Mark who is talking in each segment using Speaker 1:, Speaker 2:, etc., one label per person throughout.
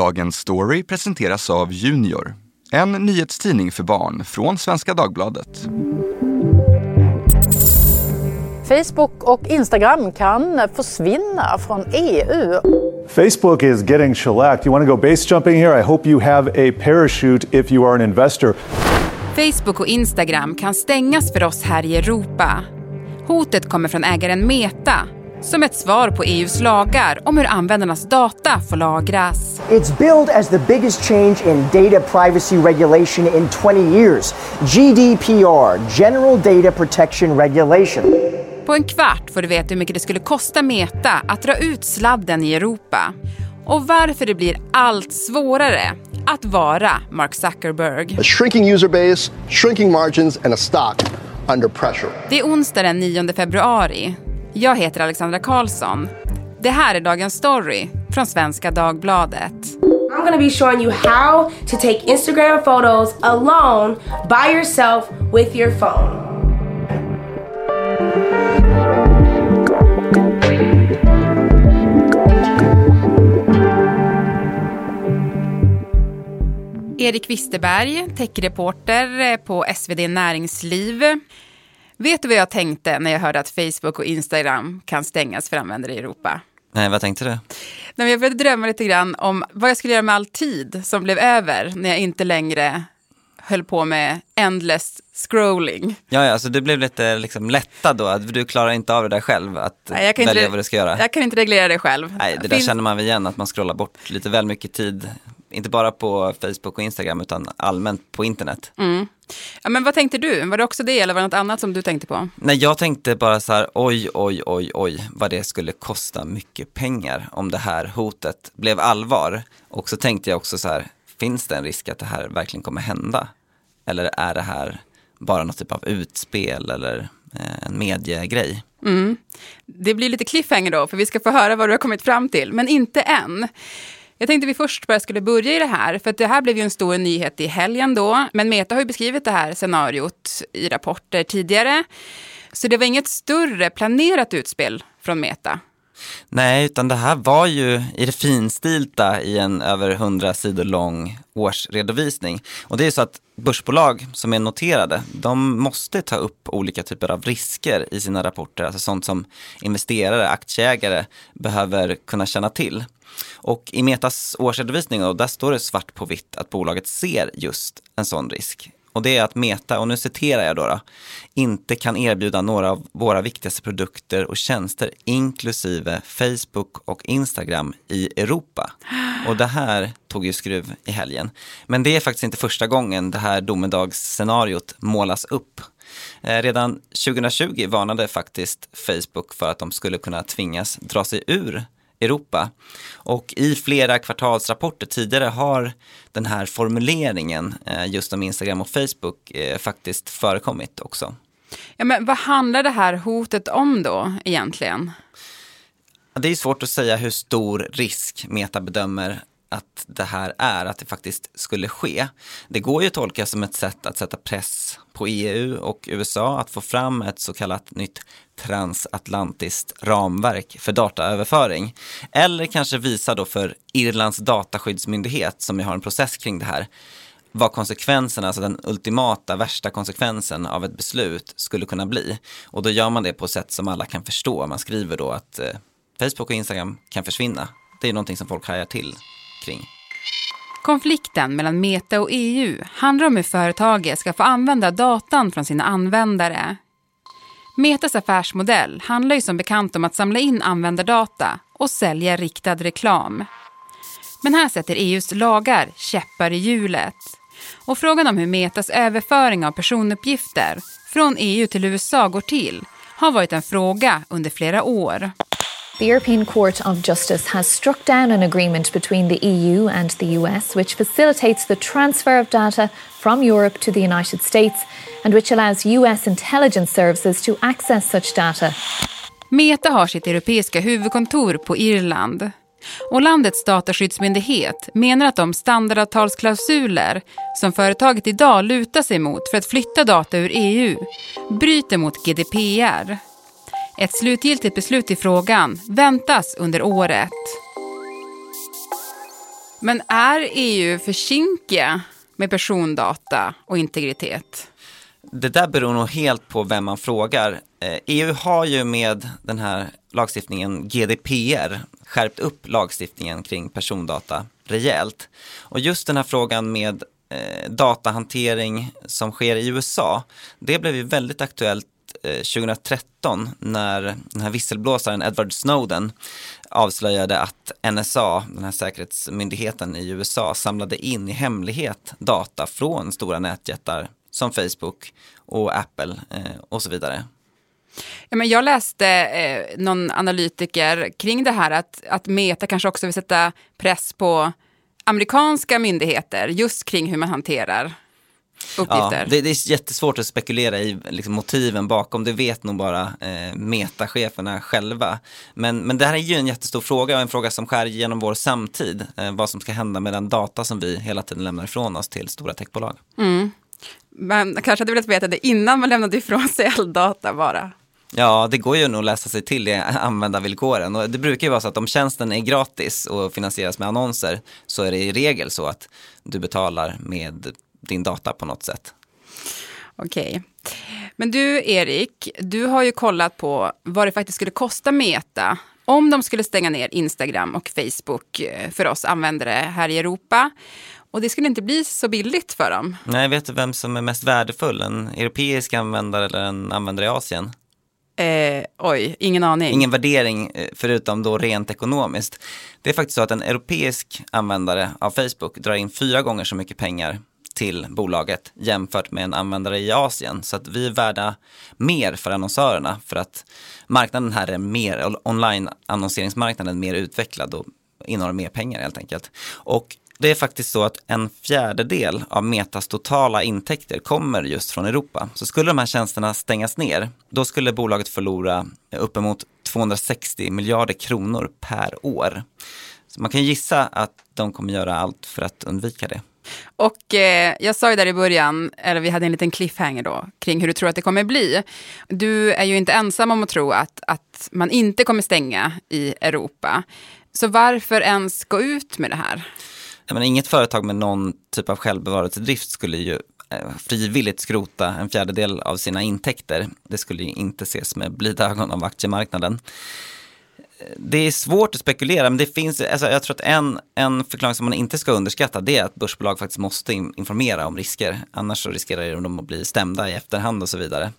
Speaker 1: Dagens story presenteras av Junior, en nyhetstidning för barn från Svenska Dagbladet.
Speaker 2: Facebook och Instagram kan försvinna från EU.
Speaker 3: Facebook is getting shellacked. You want to go base jumping here? I hope you have a parachute if you are an investor.
Speaker 4: Facebook och Instagram kan stängas för oss här i Europa. Hotet kommer från ägaren Meta som ett svar på EUs lagar om hur användarnas data får lagras.
Speaker 5: It's billed as the biggest change in data privacy regulation in 20 years. GDPR, General Data Protection Regulation.
Speaker 4: På en kvart får du veta hur mycket det skulle kosta Meta att dra ut sladden i Europa och varför det blir allt svårare att vara Mark Zuckerberg.
Speaker 6: A shrinking user base, shrinking margins and a stock under pressure.
Speaker 4: Det är onsdag den 9 februari. Jag heter Alexandra Karlsson. Det här är dagens story från Svenska Dagbladet.
Speaker 7: I'm to be showing you how to take Instagram photos alone by yourself with your phone.
Speaker 4: Erik Wisterberg, techreporter på SvD Näringsliv. Vet du vad jag tänkte när jag hörde att Facebook och Instagram kan stängas för användare i Europa?
Speaker 8: Nej, vad tänkte du?
Speaker 4: Nej, jag började drömma lite grann om vad jag skulle göra med all tid som blev över när jag inte längre höll på med endless scrolling.
Speaker 8: Ja, ja, så du blev lite liksom lättad då, att du klarar inte av det där själv, att
Speaker 4: Nej,
Speaker 8: välja
Speaker 4: inte,
Speaker 8: vad du ska göra?
Speaker 4: Jag kan inte reglera det själv.
Speaker 8: Nej, det där Finns... känner man väl igen, att man scrollar bort lite väl mycket tid, inte bara på Facebook och Instagram, utan allmänt på internet.
Speaker 4: Mm. Ja, men vad tänkte du? Var det också det eller var det något annat som du tänkte på?
Speaker 8: Nej, jag tänkte bara så här, oj, oj, oj, oj, vad det skulle kosta mycket pengar om det här hotet blev allvar. Och så tänkte jag också så här, finns det en risk att det här verkligen kommer hända? Eller är det här bara något typ av utspel eller eh, en mediegrej?
Speaker 4: Mm. Det blir lite cliffhanger då, för vi ska få höra vad du har kommit fram till, men inte än. Jag tänkte vi först bara skulle börja i det här, för att det här blev ju en stor nyhet i helgen då. Men Meta har ju beskrivit det här scenariot i rapporter tidigare. Så det var inget större planerat utspel från Meta.
Speaker 8: Nej, utan det här var ju i det finstilta i en över hundra sidor lång årsredovisning. Och det är så att börsbolag som är noterade, de måste ta upp olika typer av risker i sina rapporter, alltså sånt som investerare, aktieägare behöver kunna känna till. Och i Metas årsredovisning, då, där står det svart på vitt att bolaget ser just en sån risk. Och det är att Meta, och nu citerar jag då, då, inte kan erbjuda några av våra viktigaste produkter och tjänster inklusive Facebook och Instagram i Europa. Och det här tog ju skruv i helgen. Men det är faktiskt inte första gången det här domedagsscenariot målas upp. Eh, redan 2020 varnade faktiskt Facebook för att de skulle kunna tvingas dra sig ur Europa. Och i flera kvartalsrapporter tidigare har den här formuleringen eh, just om Instagram och Facebook eh, faktiskt förekommit också.
Speaker 4: Ja, men vad handlar det här hotet om då egentligen?
Speaker 8: Det är svårt att säga hur stor risk Meta bedömer att det här är, att det faktiskt skulle ske. Det går ju att tolka som ett sätt att sätta press på EU och USA att få fram ett så kallat nytt transatlantiskt ramverk för dataöverföring. Eller kanske visa då för Irlands dataskyddsmyndighet, som ju har en process kring det här, vad konsekvenserna, alltså den ultimata värsta konsekvensen av ett beslut skulle kunna bli. Och då gör man det på ett sätt som alla kan förstå. Man skriver då att eh, Facebook och Instagram kan försvinna. Det är någonting som folk hajar till kring.
Speaker 4: Konflikten mellan Meta och EU handlar om hur företaget ska få använda datan från sina användare. Metas affärsmodell handlar ju som bekant om att samla in användardata och sälja riktad reklam. Men här sätter EUs lagar käppar i hjulet. Och frågan om hur Metas överföring av personuppgifter från EU till USA går till har varit en fråga under flera år.
Speaker 9: The European Court of Justice has struck down an agreement between the EU and the US which facilitates the transfer of data from Europe to the United States and which allows US intelligence services to access such data.
Speaker 4: Meta har sitt europeiska huvudkontor på Irland. Och landets dataskyddsmyndighet menar att de standardavtalsklausuler som företaget idag lutar sig mot för att flytta data ur EU bryter mot GDPR. Ett slutgiltigt beslut i frågan väntas under året. Men är EU för kinkiga med persondata och integritet?
Speaker 8: Det där beror nog helt på vem man frågar. Eh, EU har ju med den här lagstiftningen GDPR skärpt upp lagstiftningen kring persondata rejält. Och just den här frågan med eh, datahantering som sker i USA, det blev ju väldigt aktuellt Eh, 2013 när den här visselblåsaren Edward Snowden avslöjade att NSA, den här säkerhetsmyndigheten i USA, samlade in i hemlighet data från stora nätjättar som Facebook och Apple eh, och så vidare.
Speaker 4: Ja, men jag läste eh, någon analytiker kring det här att, att Meta kanske också vill sätta press på amerikanska myndigheter just kring hur man hanterar uppgifter.
Speaker 8: Ja, det, det, är jättesvårt att spekulera i liksom, motiven bakom, det vet nog bara eh, metacheferna själva. Men, men det här är ju en jättestor fråga och en fråga som skär genom vår samtid, eh, vad som ska hända med den data som vi hela tiden lämnar ifrån oss till stora techbolag.
Speaker 4: Mm. Man kanske hade velat veta det innan man lämnade ifrån sig all data bara.
Speaker 8: Ja, det går ju nog att läsa sig till i användarvillkoren och det brukar ju vara så att om tjänsten är gratis och finansieras med annonser så är det i regel så att du betalar med din data på något sätt.
Speaker 4: Okej. Okay. Men du, Erik, du har ju kollat på vad det faktiskt skulle kosta Meta om de skulle stänga ner Instagram och Facebook eh, för oss användare här i Europa. Och det skulle inte bli så billigt för dem.
Speaker 8: Nej, vet du vem som är mest värdefull? En europeisk användare eller en användare i Asien?
Speaker 4: Eh, oj, ingen aning.
Speaker 8: Ingen värdering eh, förutom då rent ekonomiskt. Det är faktiskt så att en europeisk användare av Facebook drar in fyra gånger så mycket pengar till bolaget jämfört med en användare i Asien. Så att vi är värda mer för annonsörerna för att marknaden här är mer, online-annonseringsmarknaden mer utvecklad och innehåller mer pengar helt enkelt. Och det är faktiskt så att en fjärdedel av Metas totala intäkter kommer just från Europa. Så skulle de här tjänsterna stängas ner, då skulle bolaget förlora uppemot 260 miljarder kronor per år. Så man kan gissa att de kommer göra allt för att undvika det.
Speaker 4: Och eh, jag sa ju där i början, eller vi hade en liten cliffhanger då, kring hur du tror att det kommer bli. Du är ju inte ensam om att tro att, att man inte kommer stänga i Europa. Så varför ens gå ut med det här?
Speaker 8: Ja, men inget företag med någon typ av självbevarelsedrift skulle ju eh, frivilligt skrota en fjärdedel av sina intäkter. Det skulle ju inte ses med blida ögon av aktiemarknaden det är svårt att spekulera, men det finns, alltså jag tror att en, en förklaring som man inte ska underskatta det är att börsbolag faktiskt måste informera om risker. Annars så riskerar de att bli stämda i efterhand och så vidare.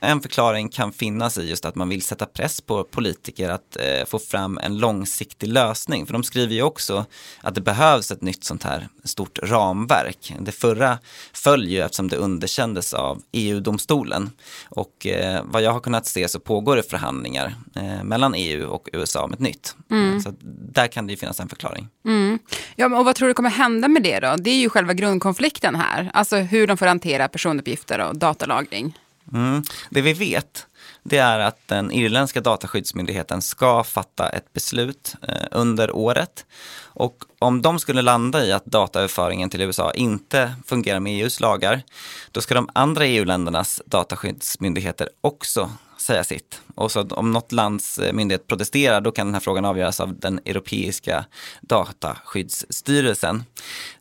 Speaker 8: En förklaring kan finnas i just att man vill sätta press på politiker att eh, få fram en långsiktig lösning. För de skriver ju också att det behövs ett nytt sånt här stort ramverk. Det förra föll ju eftersom det underkändes av EU-domstolen. Och eh, vad jag har kunnat se så pågår det förhandlingar eh, mellan EU och USA om ett nytt. Mm. Så där kan det ju finnas en förklaring.
Speaker 4: Mm. Ja, och vad tror du kommer hända med det då? Det är ju själva grundkonflikten här. Alltså hur de får hantera personuppgifter och datalagring.
Speaker 8: Mm. Det vi vet det är att den irländska dataskyddsmyndigheten ska fatta ett beslut eh, under året. Och om de skulle landa i att dataöverföringen till USA inte fungerar med EUs lagar, då ska de andra EU-ländernas dataskyddsmyndigheter också säga sitt. Och så om något lands eh, myndighet protesterar, då kan den här frågan avgöras av den europeiska dataskyddsstyrelsen.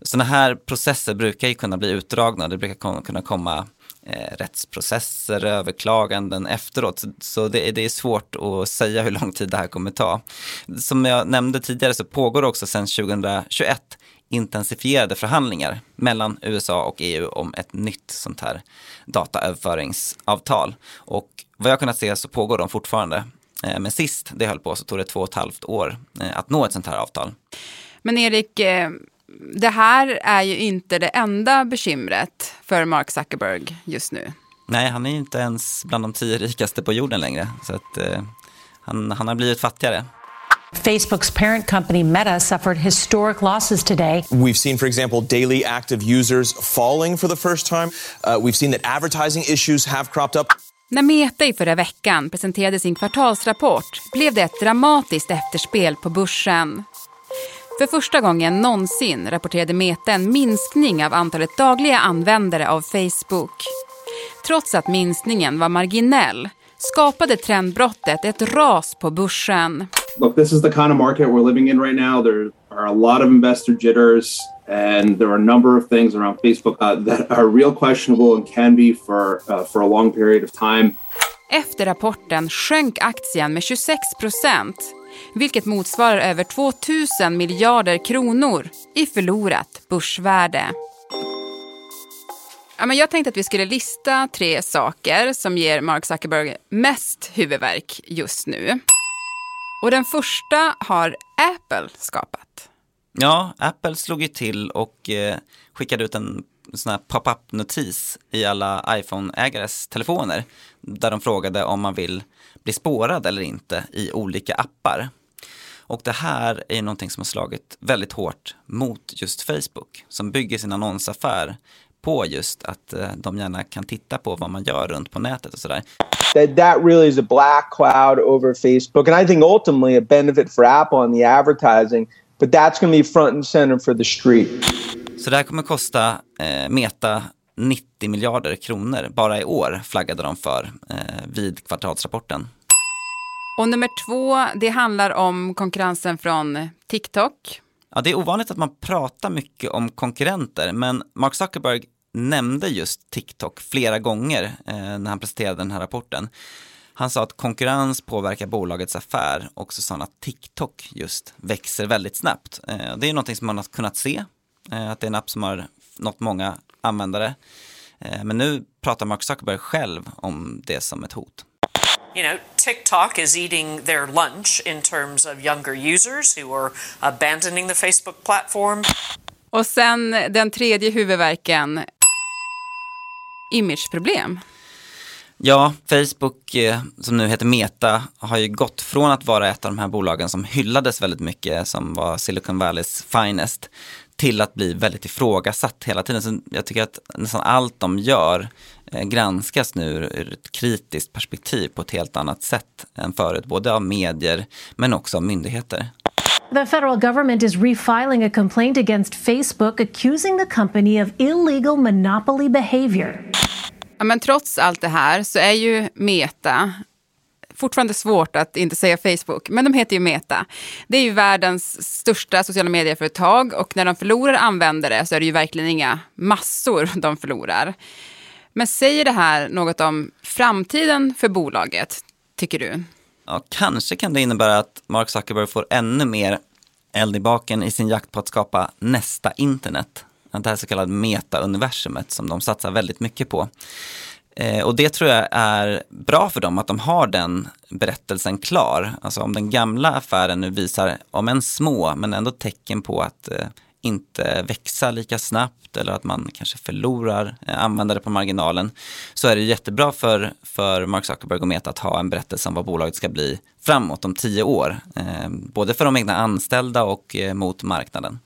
Speaker 8: Sådana här processer brukar ju kunna bli utdragna, det brukar kunna komma eh, rättsprocesser, överklaganden efteråt. Så, så det, det, är svårt att säga hur lång tid det här kommer ta. Som jag nämnde tidigare så pågår också sedan 2021 intensifierade förhandlingar mellan USA och EU om ett nytt sånt här dataöverföringsavtal. Och vad jag kunnat se så pågår de fortfarande. Eh, men sist det höll på så tog det två och ett halvt år eh, att nå ett sånt här avtal.
Speaker 4: Men Erik, eh, det här är ju inte det enda bekymret för Mark Zuckerberg just nu.
Speaker 8: Nej, han är ju inte ens bland de tio rikaste på jorden längre. Så att, eh, han, han har blivit fattigare.
Speaker 10: Facebook's parent company Meta suffered historic losses today.
Speaker 11: We've seen, for example, daily active users falling for the first time. Uh, we've seen that advertising issues have cropped up.
Speaker 4: När Meta i förra veckan presenterade sin kvartalsrapport blev det ett dramatiskt efterspel på börsen. För första gången någonsin rapporterade Meta en minskning av antalet dagliga användare av Facebook. Trots att minskningen var marginell skapade trendbrottet ett ras på börsen.
Speaker 12: Look, this is the kind of market we're living in right now. There are a lot of investor jitters, and there are a number of things around Facebook uh, that are real questionable and can be for uh, for a long period of time.
Speaker 4: Efter rapporten sjönk aktien med 26 procent, vilket motsvarar över 2 000 miljarder kronor i förlorat börsvärde. Ja, men jag tänkte att vi skulle lista tre saker som ger Mark Zuckerberg mest huvudvärk just nu. Och den första har Apple skapat.
Speaker 8: Ja, Apple slog ju till och eh, skickade ut en sån här pop-up-notis i alla iPhone-ägares telefoner där de frågade om man vill bli spårad eller inte i olika appar. Och det här är någonting som har slagit väldigt hårt mot just Facebook som bygger sin annonsaffär på just att eh, de gärna kan titta på vad man gör runt på nätet och sådär.
Speaker 13: That that really is a black cloud over Facebook, and I think ultimately a benefit for Apple on the advertising. But that's going to be front and center for the street.
Speaker 8: Så det här kommer kosta eh, Meta 90 miljarder kronor bara i år flaggade de för eh, vid kvartalsrapporten.
Speaker 4: Och nummer två, det handlar om konkurrensen från TikTok.
Speaker 8: Ja, det är ovanligt att man pratar mycket om konkurrenter, men Mark Zuckerberg nämnde just TikTok flera gånger eh, när han presenterade den här rapporten. Han sa att konkurrens påverkar bolagets affär och så sa han att TikTok just växer väldigt snabbt. Eh, det är någonting som man har kunnat se, eh, att det är en app som har nått många användare. Eh, men nu pratar Mark Zuckerberg själv om det som ett hot.
Speaker 14: You know, TikTok is eating their lunch in terms of younger users who are abandoning the Facebook platform.
Speaker 4: Och sen den tredje huvudverken, imageproblem.
Speaker 8: Ja, Facebook eh, som nu heter Meta har ju gått från att vara ett av de här bolagen som hyllades väldigt mycket som var Silicon Valleys finest till att bli väldigt ifrågasatt hela tiden. Så jag tycker att nästan allt de gör granskas nu ur ett kritiskt perspektiv på ett helt annat sätt än förut, både av medier men också av myndigheter.
Speaker 15: The federal government is refiling a complaint against Facebook accusing the company of illegal monopoly behavior.
Speaker 4: Ja, men trots allt det här så är ju Meta fortfarande svårt att inte säga Facebook, men de heter ju Meta. Det är ju världens största sociala medieföretag och när de förlorar användare så är det ju verkligen inga massor de förlorar. Men säger det här något om framtiden för bolaget, tycker du?
Speaker 8: Ja, kanske kan det innebära att Mark Zuckerberg får ännu mer eld i baken i sin jakt på att skapa nästa internet. Det här så kallade meta-universumet som de satsar väldigt mycket på. Eh, och det tror jag är bra för dem, att de har den berättelsen klar. Alltså om den gamla affären nu visar, om än små, men ändå tecken på att eh, inte växa lika snabbt eller att man kanske förlorar eh, användare på marginalen så är det jättebra för, för Mark Zuckerberg och Meta att ha en berättelse om vad bolaget ska bli framåt om tio år. Eh, både för de egna anställda och eh, mot marknaden.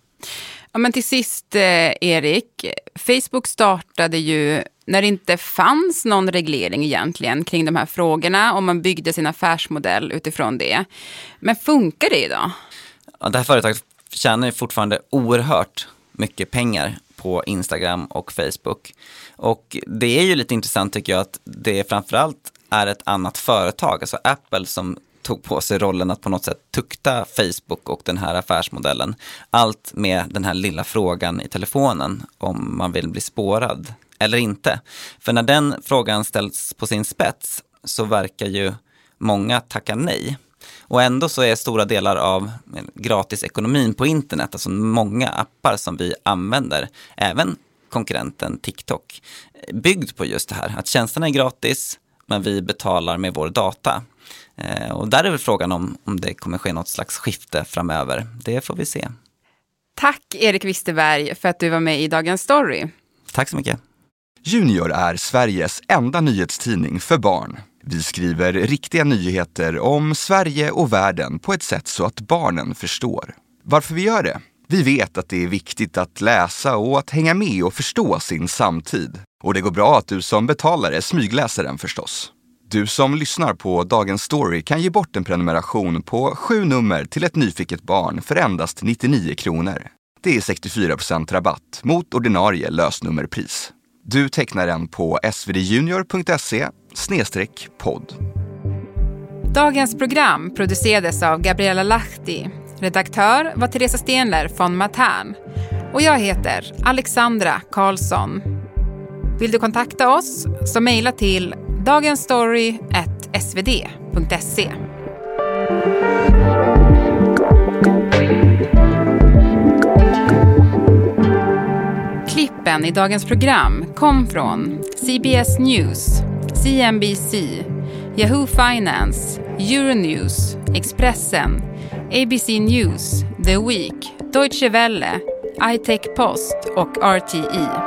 Speaker 4: Ja, men till sist, eh, Erik, Facebook startade ju när det inte fanns någon reglering egentligen kring de här frågorna och man byggde sin affärsmodell utifrån det. Men funkar det idag?
Speaker 8: Ja, det här företaget tjänar ju fortfarande oerhört mycket pengar på Instagram och Facebook. Och det är ju lite intressant tycker jag att det framförallt är ett annat företag, alltså Apple som tog på sig rollen att på något sätt tukta Facebook och den här affärsmodellen. Allt med den här lilla frågan i telefonen om man vill bli spårad eller inte. För när den frågan ställs på sin spets så verkar ju många tacka nej. Och ändå så är stora delar av gratisekonomin på internet, alltså många appar som vi använder, även konkurrenten TikTok, byggd på just det här, att tjänsterna är gratis, men vi betalar med vår data. Eh, och där är väl frågan om, om det kommer ske något slags skifte framöver. Det får vi se.
Speaker 4: Tack Erik Wisterberg för att du var med i Dagens Story.
Speaker 8: Tack så mycket.
Speaker 1: Junior är Sveriges enda nyhetstidning för barn. Vi skriver riktiga nyheter om Sverige och världen på ett sätt så att barnen förstår. Varför vi gör det? Vi vet att det är viktigt att läsa och att hänga med och förstå sin samtid. Och det går bra att du som betalare smygläser den förstås. Du som lyssnar på Dagens Story kan ge bort en prenumeration på sju nummer till ett nyfiket barn för endast 99 kronor. Det är 64% rabatt mot ordinarie lösnummerpris. Du tecknar den på svdjunior.se snedstreck podd.
Speaker 4: Dagens program producerades av Gabriella Lahti. Redaktör var Teresa Stenler von Matern. Och jag heter Alexandra Karlsson. Vill du kontakta oss så mejla till dagensstory.svd.se. Klippen i dagens program kom från CBS News, CNBC, Yahoo Finance, Euronews, Expressen, ABC News, The Week, Deutsche Welle, iTech Post och RTI.